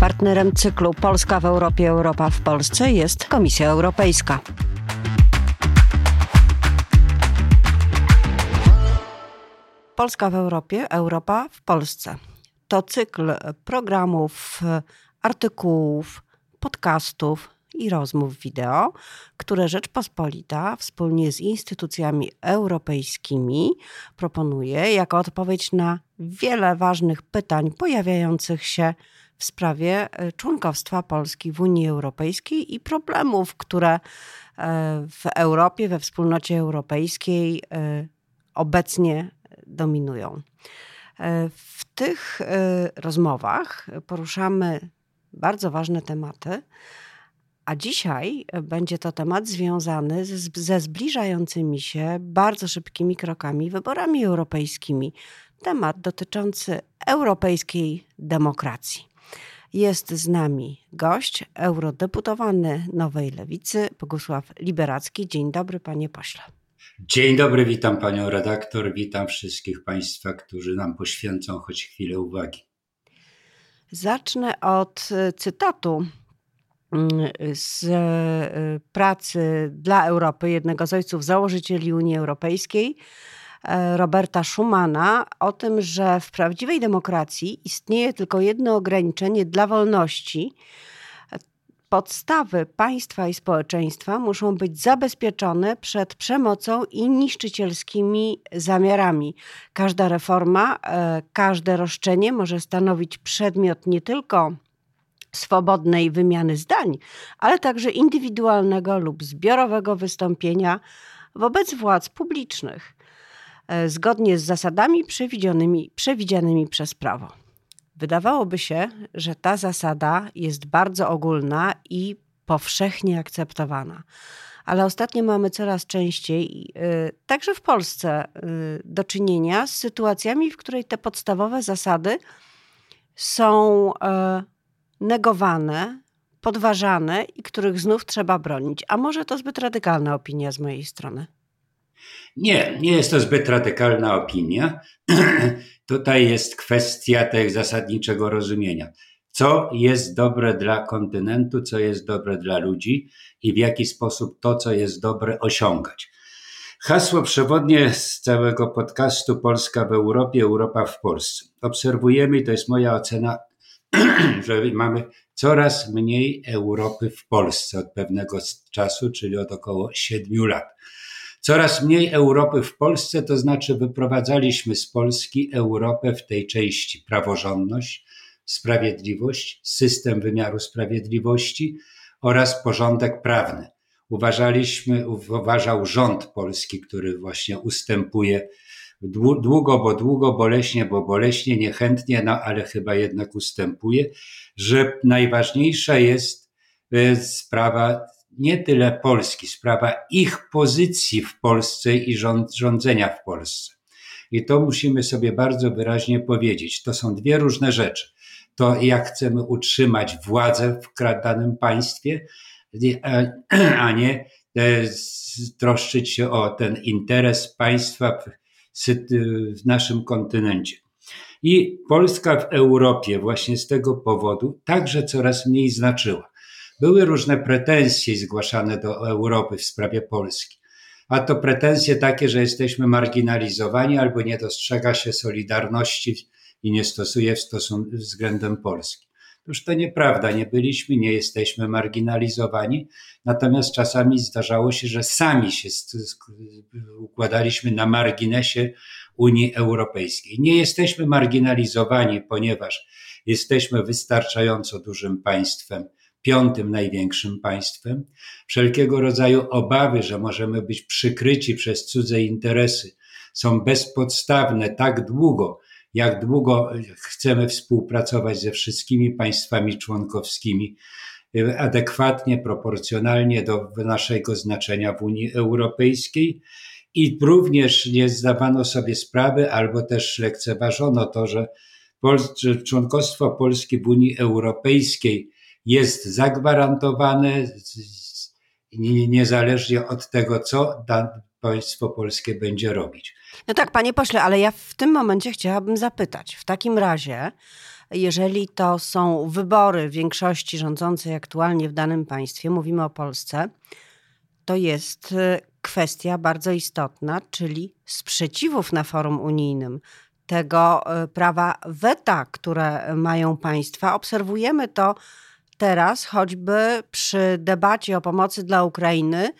Partnerem cyklu Polska w Europie, Europa w Polsce jest Komisja Europejska. Polska w Europie, Europa w Polsce. To cykl programów, artykułów, podcastów i rozmów wideo, które Rzeczpospolita wspólnie z instytucjami europejskimi proponuje jako odpowiedź na wiele ważnych pytań pojawiających się w sprawie e, członkostwa Polski w Unii Europejskiej i problemów, które e, w Europie, we wspólnocie europejskiej e, obecnie dominują. W tych rozmowach poruszamy bardzo ważne tematy, a dzisiaj będzie to temat związany ze zbliżającymi się bardzo szybkimi krokami wyborami europejskimi. Temat dotyczący europejskiej demokracji. Jest z nami gość, eurodeputowany Nowej Lewicy, Bogusław Liberacki. Dzień dobry, panie pośle. Dzień dobry, witam panią redaktor, witam wszystkich państwa, którzy nam poświęcą choć chwilę uwagi. Zacznę od e, cytatu mm, z e, pracy dla Europy, jednego z ojców założycieli Unii Europejskiej, Roberta Schumana o tym, że w prawdziwej demokracji istnieje tylko jedno ograniczenie dla wolności. Podstawy państwa i społeczeństwa muszą być zabezpieczone przed przemocą i niszczycielskimi zamiarami. Każda reforma, e, każde roszczenie może stanowić przedmiot nie tylko swobodnej wymiany zdań, ale także indywidualnego lub zbiorowego wystąpienia wobec władz publicznych. E, zgodnie z zasadami przewidzianymi, przewidzianymi przez prawo. Wydawałoby się, że ta zasada jest bardzo ogólna i powszechnie akceptowana. Ale ostatnio mamy coraz częściej, e, także w Polsce, e, do czynienia z sytuacjami, w której te podstawowe zasady są negowane, podważane i których znów trzeba bronić. A może to zbyt radykalna opinia z mojej strony? Nie, nie jest to zbyt radykalna opinia. Tutaj jest kwestia tego zasadniczego rozumienia. Co jest dobre dla kontynentu, co jest dobre dla ludzi i w jaki sposób to, co jest dobre, osiągać. Hasło przewodnie z całego podcastu Polska w Europie, Europa w Polsce. Obserwujemy, to jest moja ocena, że mamy coraz mniej Europy w Polsce od pewnego czasu, czyli od około siedmiu lat. Coraz mniej Europy w Polsce, to znaczy wyprowadzaliśmy z Polski Europę w tej części praworządność, sprawiedliwość, system wymiaru sprawiedliwości oraz porządek prawny. Uważaliśmy, uważał rząd polski, który właśnie ustępuje długo, bo długo, boleśnie, bo boleśnie, niechętnie, no ale chyba jednak ustępuje, że najważniejsza jest e, sprawa nie tyle Polski, sprawa ich pozycji w Polsce i rząd, rządzenia w Polsce. I to musimy sobie bardzo wyraźnie powiedzieć. To są dwie różne rzeczy. To, jak chcemy utrzymać władzę w danym państwie, a nie e, troszczyć się o ten interes państwa w naszym kontynencie. I Polska w Europie właśnie z tego powodu także coraz mniej znaczyła. Były różne pretensje zgłaszane do Europy w sprawie Polski. A to pretensje takie, że jesteśmy marginalizowani albo nie dostrzega się solidarności i nie stosuje w stosunku względem Polski. Otóż to nieprawda, nie byliśmy, nie jesteśmy marginalizowani, natomiast czasami zdarzało się, że sami się układaliśmy na marginesie Unii Europejskiej. Nie jesteśmy marginalizowani, ponieważ jesteśmy wystarczająco dużym państwem, piątym największym państwem, wszelkiego rodzaju obawy, że możemy być przykryci przez cudze interesy, są bezpodstawne tak długo, jak długo chcemy współpracować ze wszystkimi państwami członkowskimi, adekwatnie, proporcjonalnie do naszego znaczenia w Unii Europejskiej. I również nie zdawano sobie sprawy, albo też lekceważono to, że członkostwo Polski w Unii Europejskiej jest zagwarantowane niezależnie od tego, co państwo polskie będzie robić. No tak, panie pośle, ale ja w tym momencie chciałabym zapytać. W takim razie jeżeli to są wybory większości rządzącej aktualnie w danym państwie, mówimy o Polsce, to jest y, kwestia bardzo istotna, czyli sprzeciwów na forum unijnym, tego y, prawa weta, które mają państwa. Obserwujemy to teraz choćby przy debacie o pomocy dla Ukrainy,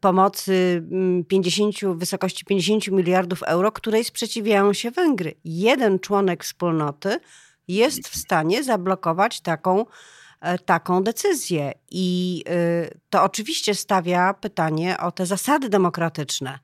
pomocy 50, mm, wysokości 50 miliardów euro, której sprzeciwiają się Węgry. Jeden członek wspólnoty jest w stanie zablokować taką, e, taką decyzję. I y, to oczywiście stawia pytanie o te zasady demokratyczne.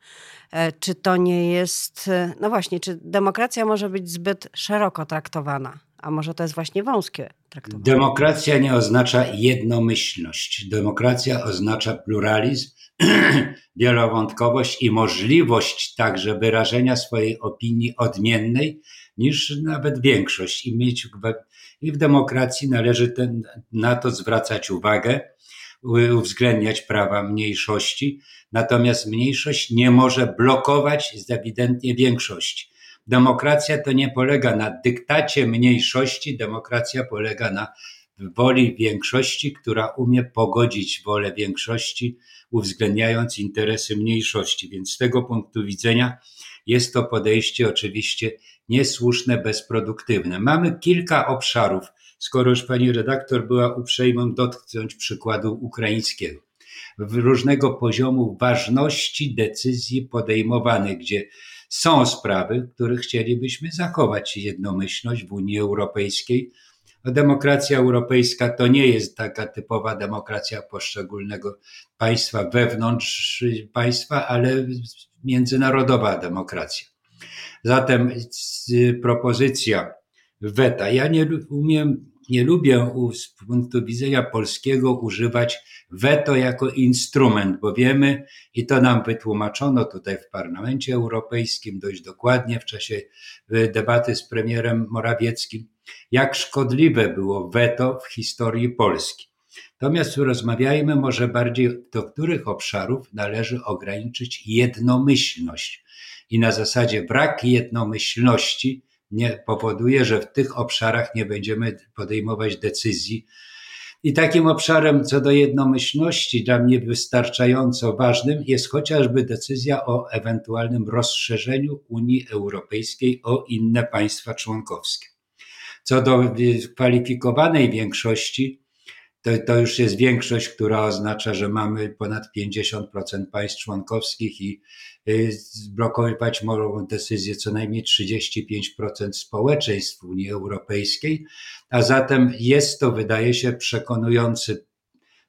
E, czy to nie jest, e, no właśnie, czy demokracja może być zbyt szeroko traktowana? A może to jest właśnie wąskie traktowanie? Demokracja nie oznacza jednomyślność. Demokracja oznacza pluralizm, wielowątkowość i możliwość także wyrażenia swojej opinii odmiennej niż nawet większość. I, mieć, i w demokracji należy ten, na to zwracać uwagę, uwzględniać prawa mniejszości, natomiast mniejszość nie może blokować ewidentnie większości. Demokracja to nie polega na dyktacie mniejszości, demokracja polega na woli większości, która umie pogodzić wolę większości, uwzględniając interesy mniejszości. Więc z tego punktu widzenia jest to podejście oczywiście niesłuszne, bezproduktywne. Mamy kilka obszarów, skoro już pani redaktor była uprzejmą dotknąć przykładu ukraińskiego. W różnego poziomu ważności decyzji podejmowanych, gdzie są sprawy, w których chcielibyśmy zachować jednomyślność w Unii Europejskiej. Demokracja europejska to nie jest taka typowa demokracja poszczególnego państwa wewnątrz państwa, ale międzynarodowa demokracja. Zatem propozycja weta. Ja nie umiem, nie lubię z punktu widzenia polskiego używać weto jako instrument, bo wiemy, i to nam wytłumaczono tutaj w Parlamencie Europejskim dość dokładnie w czasie debaty z premierem Morawieckim, jak szkodliwe było weto w historii Polski. Natomiast rozmawiajmy może bardziej, do których obszarów należy ograniczyć jednomyślność. I na zasadzie brak jednomyślności nie powoduje, że w tych obszarach nie będziemy podejmować decyzji. I takim obszarem co do jednomyślności dla mnie wystarczająco ważnym jest chociażby decyzja o ewentualnym rozszerzeniu Unii Europejskiej o inne państwa członkowskie. Co do kwalifikowanej większości, to, to już jest większość, która oznacza, że mamy ponad 50% państw członkowskich i y, zblokować mogą decyzję co najmniej 35% społeczeństw Unii Europejskiej, a zatem jest to, wydaje się, przekonujący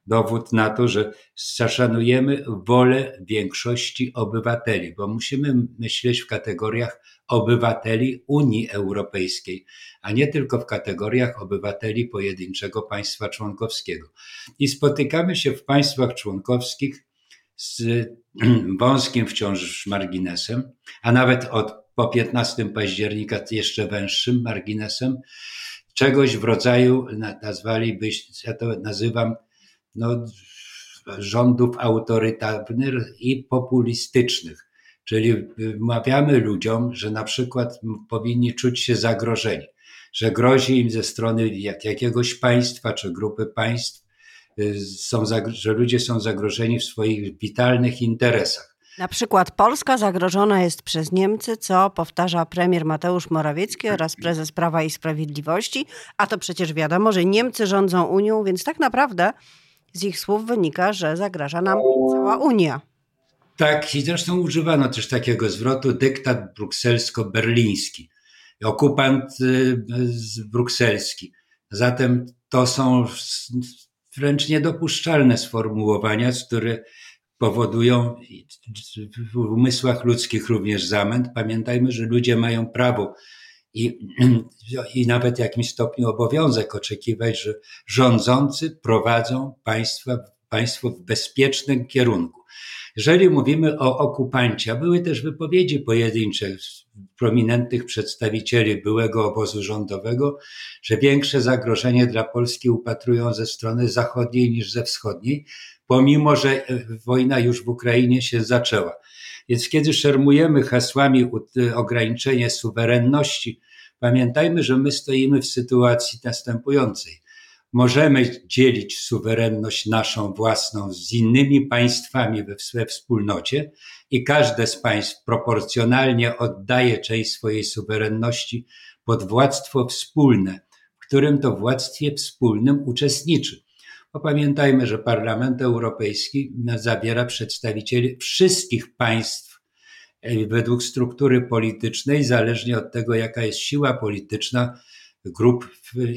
dowód na to, że zaszanujemy wolę większości obywateli, bo musimy myśleć w kategoriach obywateli Unii Europejskiej, a nie tylko w kategoriach obywateli pojedynczego państwa członkowskiego. I spotykamy się w państwach członkowskich z wąskim wciąż marginesem, a nawet od po 15 października jeszcze węższym marginesem, czegoś w rodzaju, nazwalibyś, ja to nazywam no, rządów autorytarnych i populistycznych. Czyli wmawiamy ludziom, że na przykład powinni czuć się zagrożeni, że grozi im ze strony jak, jakiegoś państwa czy grupy państw, są, że ludzie są zagrożeni w swoich witalnych interesach. Na przykład Polska zagrożona jest przez Niemcy, co powtarza premier Mateusz Morawiecki oraz prezes Prawa i Sprawiedliwości, a to przecież wiadomo, że Niemcy rządzą Unią, więc tak naprawdę z ich słów wynika, że zagraża nam cała Unia. Tak, i zresztą używano też takiego zwrotu dyktat brukselsko-berliński, okupant y, brukselski. Zatem to są wręcz niedopuszczalne sformułowania, które powodują w umysłach ludzkich również zamęt. Pamiętajmy, że ludzie mają prawo i, i nawet w jakimś stopniu obowiązek oczekiwać, że rządzący prowadzą państwa, państwo w bezpiecznym kierunku. Jeżeli mówimy o okupancie, były też wypowiedzi pojedyncze prominentnych przedstawicieli byłego obozu rządowego, że większe zagrożenie dla Polski upatrują ze strony zachodniej niż ze wschodniej, pomimo że wojna już w Ukrainie się zaczęła. Więc kiedy szermujemy hasłami ograniczenie suwerenności, Pamiętajmy, że my stoimy w sytuacji następującej. Możemy dzielić suwerenność naszą własną z innymi państwami we, wspólnocie i każde z państw proporcjonalnie oddaje część swojej suwerenności pod władztwo wspólne, w którym to władztwie wspólnym uczestniczy. Bo pamiętajmy, że Parlament Europejski zabiera przedstawicieli wszystkich państw e, według struktury politycznej, zależnie od tego, jaka jest siła polityczna grup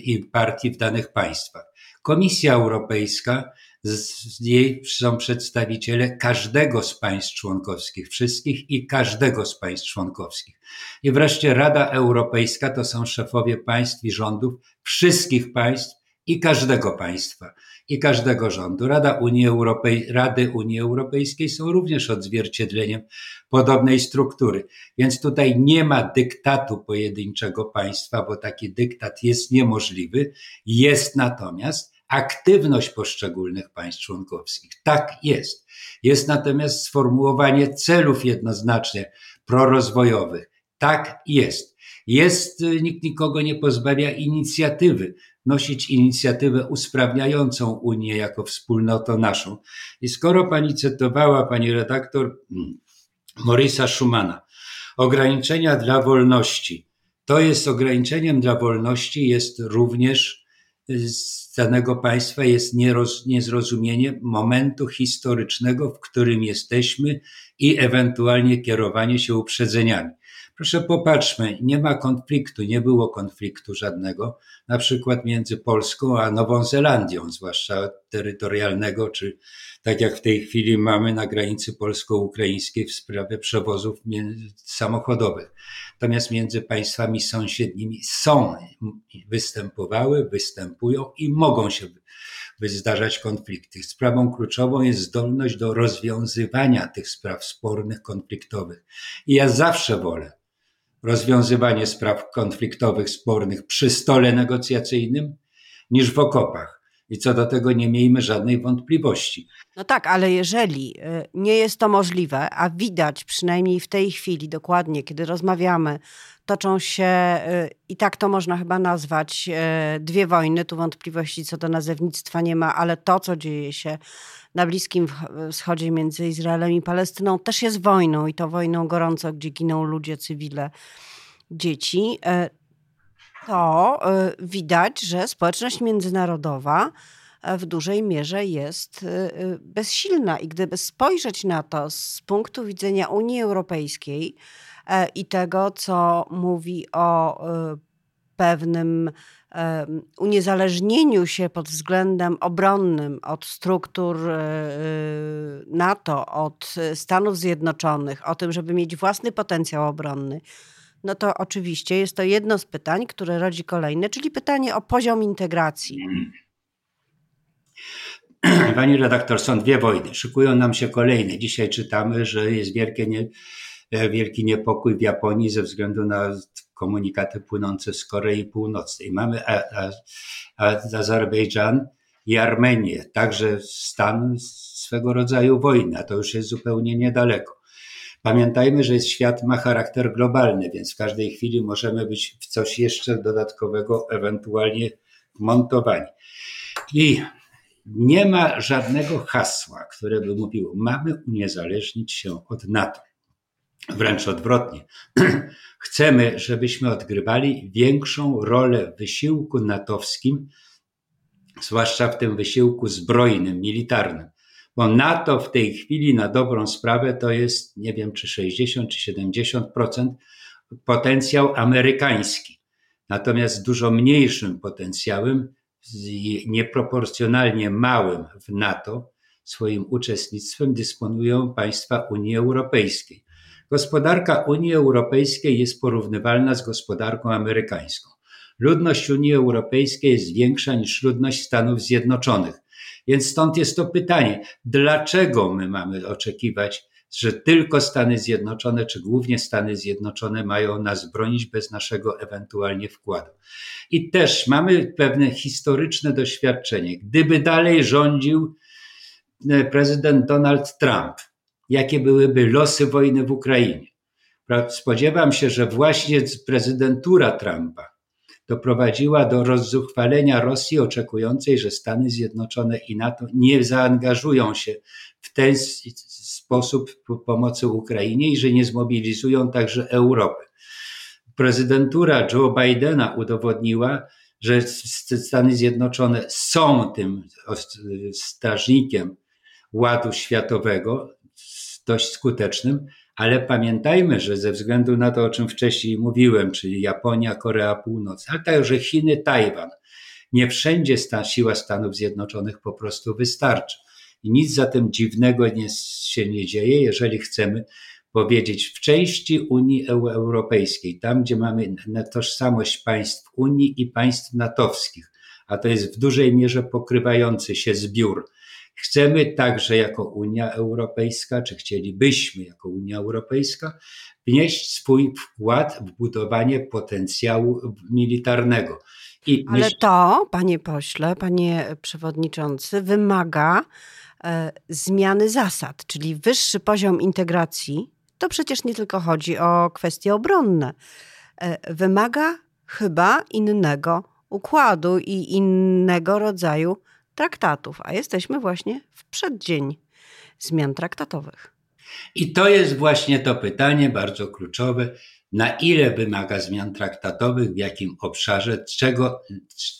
i partii w danych państwach. Komisja Europejska, z jej są przedstawiciele każdego z państw członkowskich, wszystkich i każdego z państw członkowskich. I wreszcie Rada Europejska to są szefowie państw i rządów wszystkich państw i każdego państwa i każdego rządu. Rada Unii Europej, Rady Unii Europejskiej są również odzwierciedleniem podobnej struktury. Więc tutaj nie ma dyktatu pojedynczego państwa, bo taki dyktat jest niemożliwy. Jest natomiast aktywność poszczególnych państw członkowskich. Tak jest. Jest natomiast sformułowanie celów jednoznacznie prorozwojowych. Tak jest. Jest, nikt nikogo nie pozbawia inicjatywy nosić inicjatywę usprawniającą Unię jako wspólnotę naszą. I skoro pani cytowała, pani redaktor, hmm, Morisa Schumana, ograniczenia dla wolności, to jest ograniczeniem dla wolności, jest również z danego państwa jest nieroz, niezrozumienie momentu historycznego, w którym jesteśmy i ewentualnie kierowanie się uprzedzeniami. Proszę popatrzmy, nie ma konfliktu, nie było konfliktu żadnego, na przykład między Polską a Nową Zelandią, zwłaszcza terytorialnego, czy tak jak w tej chwili mamy na granicy polsko-ukraińskiej w sprawie przewozów samochodowych. Natomiast między państwami sąsiednimi są, występowały, występują i mogą się zdarzać konflikty. Sprawą kluczową jest zdolność do rozwiązywania tych spraw spornych, konfliktowych. I ja zawsze wolę, rozwiązywanie spraw konfliktowych, spornych przy stole negocjacyjnym niż w okopach. I co do tego nie miejmy żadnej wątpliwości. No tak, ale jeżeli y, nie jest to możliwe, a widać przynajmniej w tej chwili dokładnie, kiedy rozmawiamy, toczą się, y, i tak to można chyba nazwać, y, dwie wojny, tu wątpliwości co do nazewnictwa nie ma, ale to, co dzieje się na Bliskim Wschodzie między Izraelem i Palestyną, też jest wojną i to wojną gorąco, gdzie giną ludzie, cywile, dzieci. To widać, że społeczność międzynarodowa w dużej mierze jest y, y, bezsilna. I gdyby spojrzeć na to z punktu widzenia Unii Europejskiej e, i tego, co mówi o y, pewnym uniezależnieniu się pod względem obronnym od struktur NATO, od Stanów Zjednoczonych, o tym, żeby mieć własny potencjał obronny, no to oczywiście jest to jedno z pytań, które rodzi kolejne, czyli pytanie o poziom integracji. Pani redaktor, są dwie wojny. Szykują nam się kolejne. Dzisiaj czytamy, że jest wielkie nie, wielki niepokój w Japonii ze względu na komunikaty płynące z Korei Północnej. Mamy Azerbejdżan i Armenię, także stan swego rodzaju wojny, a to już jest zupełnie niedaleko. Pamiętajmy, że świat ma charakter globalny, więc w każdej chwili możemy być w coś jeszcze dodatkowego ewentualnie montowani. I nie ma żadnego hasła, które by mówiło, mamy uniezależnić się od NATO. Wręcz odwrotnie. Chcemy, żebyśmy odgrywali większą rolę w wysiłku natowskim, zwłaszcza w tym wysiłku zbrojnym, militarnym. Bo NATO w tej chwili na dobrą sprawę to jest, nie wiem, czy 60 czy 70% potencjał amerykański. Natomiast dużo mniejszym potencjałem nieproporcjonalnie małym w NATO swoim uczestnictwem dysponują państwa Unii Europejskiej. Gospodarka Unii Europejskiej jest porównywalna z gospodarką amerykańską. Ludność Unii Europejskiej jest większa niż ludność Stanów Zjednoczonych. Więc stąd jest to pytanie, dlaczego my mamy oczekiwać że tylko Stany Zjednoczone, czy głównie Stany Zjednoczone mają nas bronić bez naszego ewentualnie wkładu. I też mamy pewne historyczne doświadczenie. Gdyby dalej rządził e, prezydent Donald Trump, jakie byłyby losy wojny w Ukrainie? Spodziewam się, że właśnie prezydentura Trumpa doprowadziła do rozzuchwalenia Rosji, oczekującej, że Stany Zjednoczone i NATO nie zaangażują się w ten sposób pomocy Ukrainie i że nie zmobilizują także Europy. Prezydentura Joe Bidena udowodniła, że Stany Zjednoczone są tym strażnikiem ładu światowego, dość skutecznym, ale pamiętajmy, że ze względu na to, o czym wcześniej mówiłem, czyli Japonia, Korea Północna, ale także Chiny, Tajwan, nie wszędzie sta, siła Stanów Zjednoczonych po prostu wystarczy. I nic za tym dziwnego nie, się nie dzieje, jeżeli chcemy powiedzieć w części Unii Europejskiej, tam gdzie mamy tożsamość państw Unii i państw natowskich, a to jest w dużej mierze pokrywający się zbiór Chcemy także jako Unia Europejska, czy chcielibyśmy jako Unia Europejska, wnieść swój wkład w budowanie potencjału militarnego. I Ale myśl... to, panie pośle, panie przewodniczący, wymaga e, zmiany zasad, czyli wyższy poziom integracji. To przecież nie tylko chodzi o kwestie obronne. E, wymaga chyba innego układu i innego rodzaju traktatów, a jesteśmy właśnie w przeddzień zmian traktatowych. I to jest właśnie to pytanie bardzo kluczowe, na ile wymaga zmian traktatowych, w jakim obszarze, czego,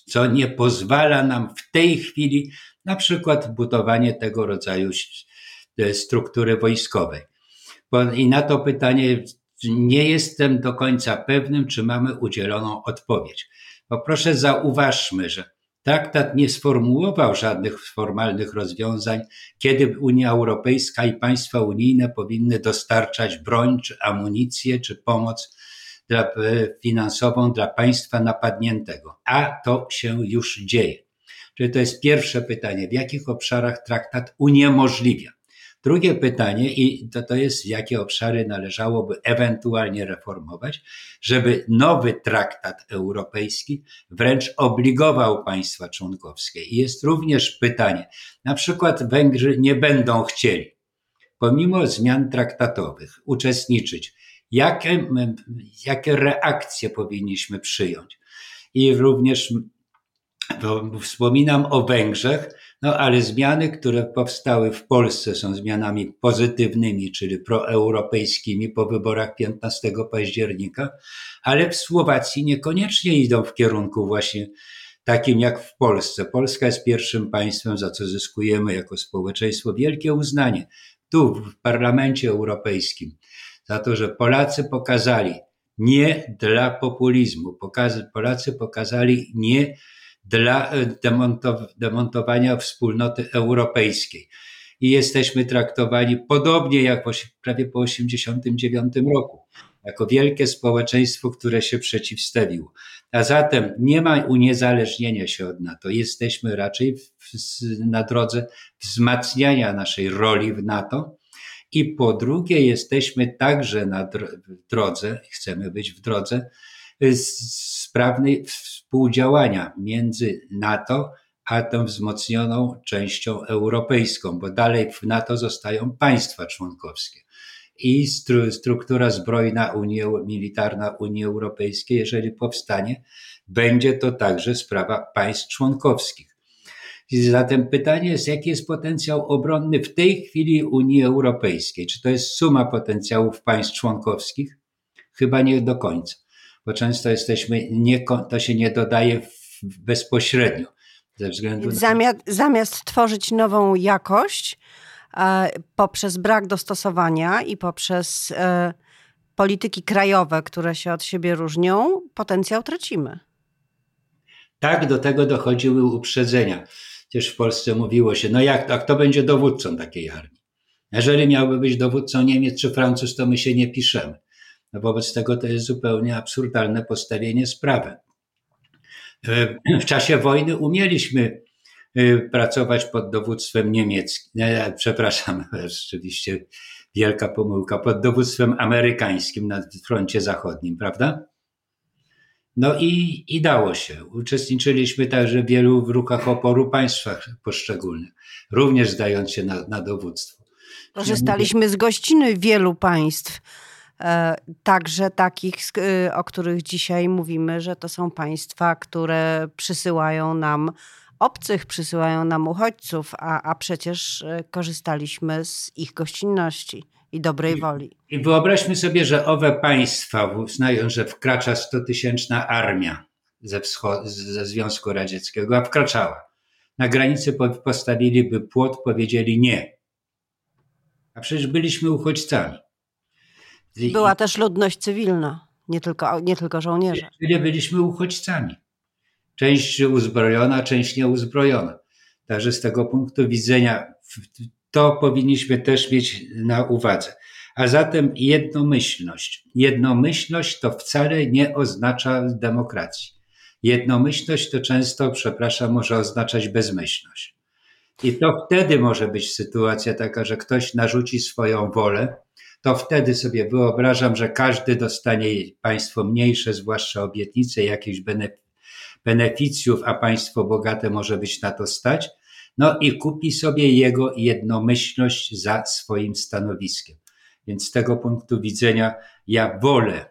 co nie pozwala nam w tej chwili na przykład budowanie tego rodzaju struktury wojskowej. I na to pytanie nie jestem do końca pewnym, czy mamy udzieloną odpowiedź. Bo proszę zauważmy, że Traktat nie sformułował żadnych formalnych rozwiązań, kiedy Unia Europejska i państwa unijne powinny dostarczać broń, czy amunicję, czy pomoc dla, e, finansową dla państwa napadniętego. A to się już dzieje. Czyli to jest pierwsze pytanie, w jakich obszarach traktat uniemożliwia Drugie pytanie, i to, to jest, jakie obszary należałoby ewentualnie reformować, żeby nowy traktat europejski wręcz obligował państwa członkowskie. I jest również pytanie, na przykład Węgrzy nie będą chcieli, pomimo zmian traktatowych, uczestniczyć. Jakie, jakie reakcje powinniśmy przyjąć? I również wspominam o Węgrzech, no ale zmiany, które powstały w Polsce są zmianami pozytywnymi, czyli proeuropejskimi po wyborach 15 października, ale w Słowacji niekoniecznie idą w kierunku właśnie takim jak w Polsce. Polska jest pierwszym państwem, za co zyskujemy jako społeczeństwo wielkie uznanie tu w Parlamencie Europejskim, za to, że Polacy pokazali nie dla populizmu, Polacy pokazali nie dla e, demontowania wspólnoty europejskiej. I jesteśmy traktowani podobnie jak prawie po 1989 roku, jako wielkie społeczeństwo, które się przeciwstawiło. A zatem nie ma uniezależnienia się od NATO. Jesteśmy raczej w, na drodze wzmacniania naszej roli w NATO. I po drugie, jesteśmy także na drodze, chcemy być w drodze sprawnej współdziałania między NATO a tą wzmocnioną częścią europejską, bo dalej w NATO zostają państwa członkowskie. I stru, struktura zbrojna Unii, militarna Unii Europejskiej, jeżeli powstanie, będzie to także sprawa państw członkowskich. Zatem pytanie jest, jaki jest potencjał obronny w tej chwili Unii Europejskiej? Czy to jest suma potencjałów państw członkowskich? Chyba nie do końca bo często jesteśmy, nie, to się nie dodaje bezpośrednio. Ze względu na... zamiast, zamiast tworzyć nową jakość e, poprzez brak dostosowania i poprzez e, polityki krajowe, które się od siebie różnią, potencjał tracimy. Tak, do tego dochodziły uprzedzenia. Przecież w Polsce mówiło się, no jak, a kto będzie dowódcą takiej armii? Jeżeli miałby być dowódcą Niemiec czy Francuz, to my się nie piszemy. Wobec tego to jest zupełnie absurdalne postawienie sprawy. E, w czasie wojny umieliśmy e, pracować pod dowództwem niemieckim, nie, przepraszam, rzeczywiście wielka pomyłka, pod dowództwem amerykańskim na froncie zachodnim, prawda? No i, i dało się. Uczestniczyliśmy także w wielu ruchach oporu państwach poszczególnych, również zdając się na, na dowództwo. Korzystaliśmy z gościny wielu państw E, także takich, o których dzisiaj mówimy, że to są państwa, które przysyłają nam obcych, przysyłają nam uchodźców, a, a przecież e, korzystaliśmy z ich gościnności i dobrej woli. I wyobraźmy sobie, że owe państwa uznają, że wkracza 100-tysięczna armia ze, ze Związku Radzieckiego, a wkraczała. Na granicy postawiliby płot, powiedzieli nie. A przecież byliśmy uchodźcami. Była też ludność cywilna, nie tylko, nie tylko żołnierze. Czyli byliśmy uchodźcami. Część uzbrojona, część nieuzbrojona. Także z tego punktu widzenia to powinniśmy też mieć na uwadze. A zatem jednomyślność. Jednomyślność to wcale nie oznacza demokracji. Jednomyślność to często, przepraszam, może oznaczać bezmyślność. I to wtedy może być sytuacja taka, że ktoś narzuci swoją wolę, to wtedy sobie wyobrażam, że każdy dostanie państwo mniejsze, zwłaszcza obietnice jakichś beneficjów, a państwo bogate może być na to stać, no i kupi sobie jego jednomyślność za swoim stanowiskiem. Więc z tego punktu widzenia ja wolę,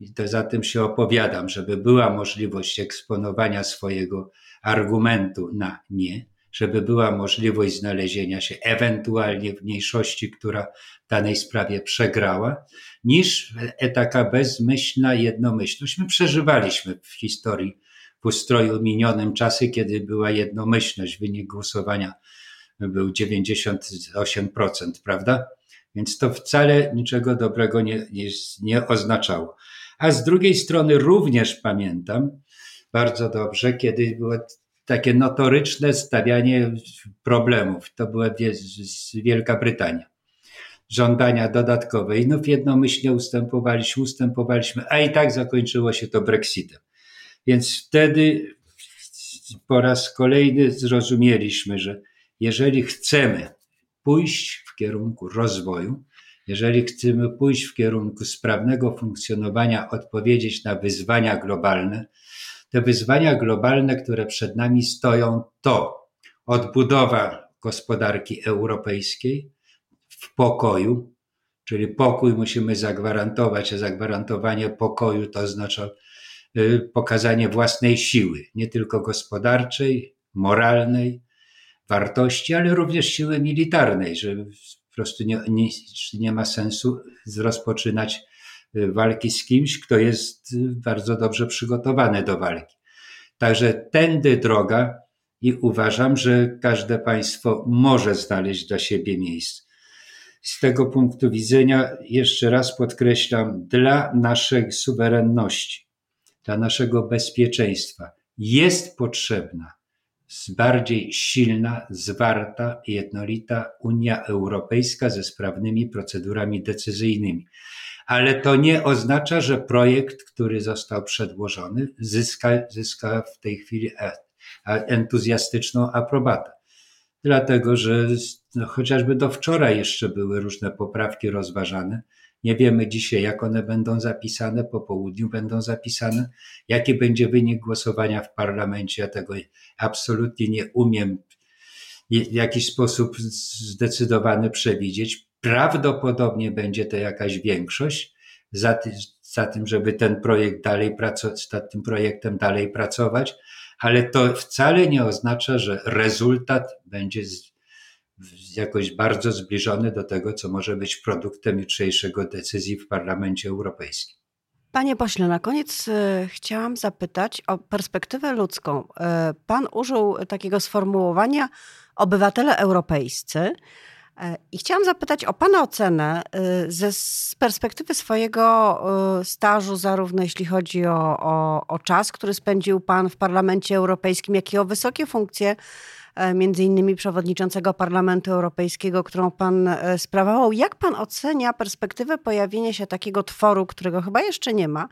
i to za tym się opowiadam, żeby była możliwość eksponowania swojego argumentu na nie, żeby była możliwość znalezienia się ewentualnie w mniejszości, która w danej sprawie przegrała, niż taka bezmyślna jednomyślność. My przeżywaliśmy w historii, w ustroju minionym czasy, kiedy była jednomyślność. Wynik głosowania był 98%, prawda? Więc to wcale niczego dobrego nie, nie, nie oznaczało. A z drugiej strony również pamiętam bardzo dobrze, kiedy było takie notoryczne stawianie problemów. To była Wielka Brytania. Żądania dodatkowe. I no jednomyślnie ustępowaliśmy, ustępowaliśmy, a i tak zakończyło się to Brexitem. Więc wtedy po raz kolejny zrozumieliśmy, że jeżeli chcemy pójść w kierunku rozwoju, jeżeli chcemy pójść w kierunku sprawnego funkcjonowania, odpowiedzieć na wyzwania globalne, te wyzwania globalne, które przed nami stoją, to odbudowa gospodarki europejskiej w pokoju, czyli pokój musimy zagwarantować, a zagwarantowanie pokoju to oznacza y, pokazanie własnej siły, nie tylko gospodarczej, moralnej, wartości, ale również siły militarnej, że po prostu nie, nie, nie ma sensu rozpoczynać walki z kimś, kto jest y, bardzo dobrze przygotowany do walki. Także tędy droga i uważam, że każde państwo może znaleźć dla siebie miejsce. Z tego punktu widzenia, jeszcze raz podkreślam, dla naszej suwerenności, dla naszego bezpieczeństwa jest potrzebna bardziej silna, zwarta, jednolita Unia Europejska ze sprawnymi procedurami decyzyjnymi. Ale to nie oznacza, że projekt, który został przedłożony, zyska, zyska w tej chwili e, entuzjastyczną aprobatę. Dlatego, że no, chociażby do wczoraj jeszcze były różne poprawki rozważane, nie wiemy dzisiaj, jak one będą zapisane, po południu będą zapisane, jaki będzie wynik głosowania w parlamencie. Ja tego absolutnie nie umiem w jakiś sposób zdecydowany przewidzieć. Prawdopodobnie będzie to jakaś większość za, ty, za tym, żeby ten projekt dalej pracować, nad tym projektem dalej pracować, ale to wcale nie oznacza, że rezultat będzie z, jakoś bardzo zbliżony do tego, co może być produktem jutrzejszego decyzji w Parlamencie Europejskim. Panie pośle, na koniec e, chciałam zapytać o perspektywę ludzką. E, pan użył takiego sformułowania obywatele europejscy. E, I chciałam zapytać o Pana ocenę ze, z perspektywy swojego stażu, zarówno jeśli chodzi o, o, o czas, który spędził Pan w Parlamencie Europejskim, jak i o wysokie funkcje między innymi przewodniczącego Parlamentu Europejskiego, którą pan e, sprawował. Jak pan ocenia perspektywę pojawienia się takiego tworu, którego chyba jeszcze nie ma,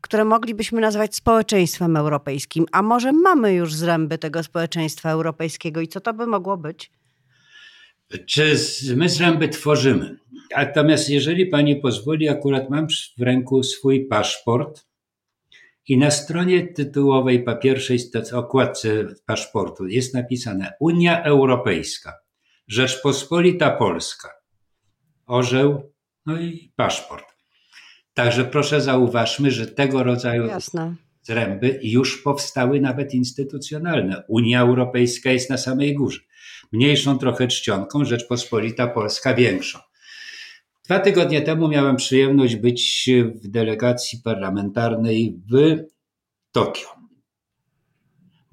które moglibyśmy nazwać społeczeństwem europejskim? A może mamy już zręby tego społeczeństwa europejskiego i co to by mogło być? Czy my zręby tworzymy? Natomiast jeżeli pani pozwoli, akurat mam w ręku swój paszport i na stronie tytułowej, po pierwszej okładce paszportu jest napisane Unia Europejska, Rzeczpospolita Polska, orzeł, no i paszport. Także proszę zauważmy, że tego rodzaju Jasne. zręby już powstały nawet instytucjonalne. Unia Europejska jest na samej górze. Mniejszą trochę czcionką, Rzeczpospolita Polska większą. Dwa tygodnie temu miałem przyjemność być w delegacji parlamentarnej w Tokio.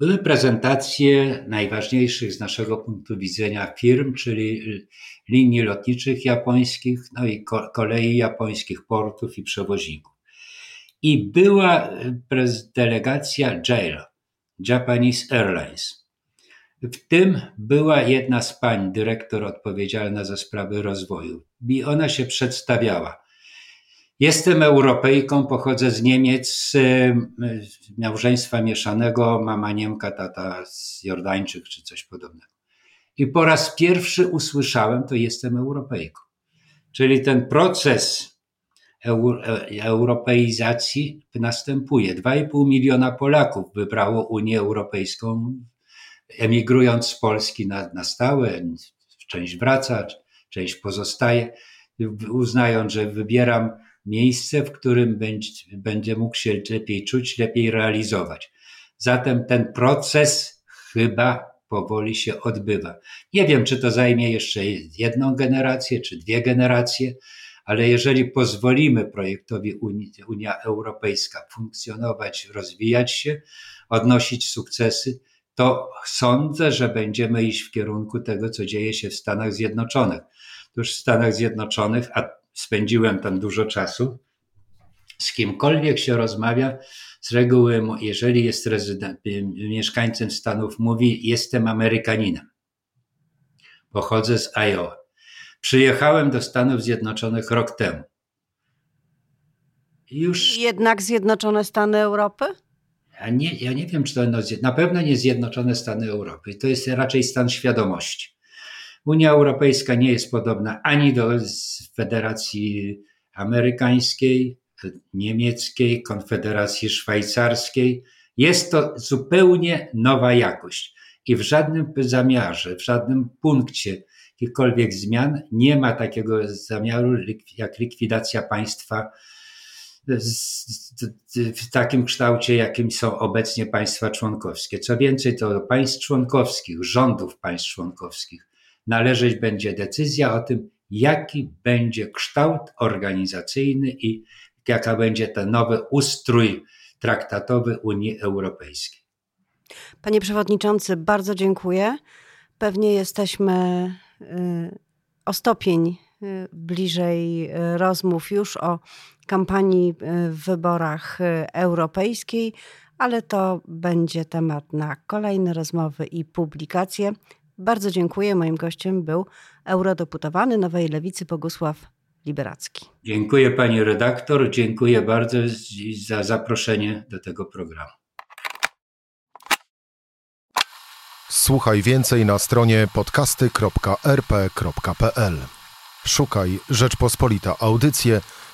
Były prezentacje najważniejszych z naszego punktu widzenia firm, czyli linii lotniczych japońskich, no i kolei japońskich, portów i przewoźników. I była delegacja JAL, Japanese Airlines. W tym była jedna z pań, dyrektor odpowiedzialna za sprawy rozwoju. I ona się przedstawiała. Jestem Europejką, pochodzę z Niemiec, małżeństwa mieszanego, mama Niemka, tata z Jordańczyk czy coś podobnego. I po raz pierwszy usłyszałem, to jestem Europejką. Czyli ten proces e, europeizacji następuje. 2,5 miliona Polaków wybrało Unię Europejską, emigrując z Polski na, na stałe. Część wraca, część pozostaje, uznając, że wybieram miejsce, w którym będzie, będzie mógł się lepiej czuć, lepiej realizować. Zatem ten proces chyba powoli się odbywa. Nie wiem, czy to zajmie jeszcze jedną generację, czy dwie generacje, ale jeżeli pozwolimy projektowi Unia Europejska funkcjonować, rozwijać się, odnosić sukcesy, to sądzę, że będziemy iść w kierunku tego, co dzieje się w Stanach Zjednoczonych. Otóż w Stanach Zjednoczonych, a spędziłem tam dużo czasu, z kimkolwiek się rozmawia, z reguły, jeżeli jest rezydent, mieszkańcem Stanów, mówi: Jestem Amerykaninem. Pochodzę z Iowa. Przyjechałem do Stanów Zjednoczonych rok temu. Już... Jednak Zjednoczone Stany Europy? Ja nie, ja nie wiem, czy to na pewno nie Zjednoczone Stany Europy. To jest raczej stan świadomości. Unia Europejska nie jest podobna ani do Federacji Amerykańskiej, niemieckiej, Konfederacji Szwajcarskiej. Jest to zupełnie nowa jakość i w żadnym zamiarze, w żadnym punkcie jakichkolwiek zmian nie ma takiego zamiaru jak likwidacja państwa w takim kształcie, jakim są obecnie państwa członkowskie. Co więcej, to do państw członkowskich, rządów państw członkowskich należeć będzie decyzja o tym, jaki będzie kształt organizacyjny i jaka będzie ten nowy ustrój traktatowy Unii Europejskiej. Panie Przewodniczący, bardzo dziękuję. Pewnie jesteśmy y, o stopień y, bliżej y, rozmów już o kampanii w wyborach europejskiej, ale to będzie temat na kolejne rozmowy i publikacje. Bardzo dziękuję. Moim gościem był eurodeputowany Nowej Lewicy Bogusław Liberacki. Dziękuję pani redaktor, dziękuję bardzo za zaproszenie do tego programu. Słuchaj więcej na stronie podcasty.rp.pl. Szukaj Rzeczpospolita Audycje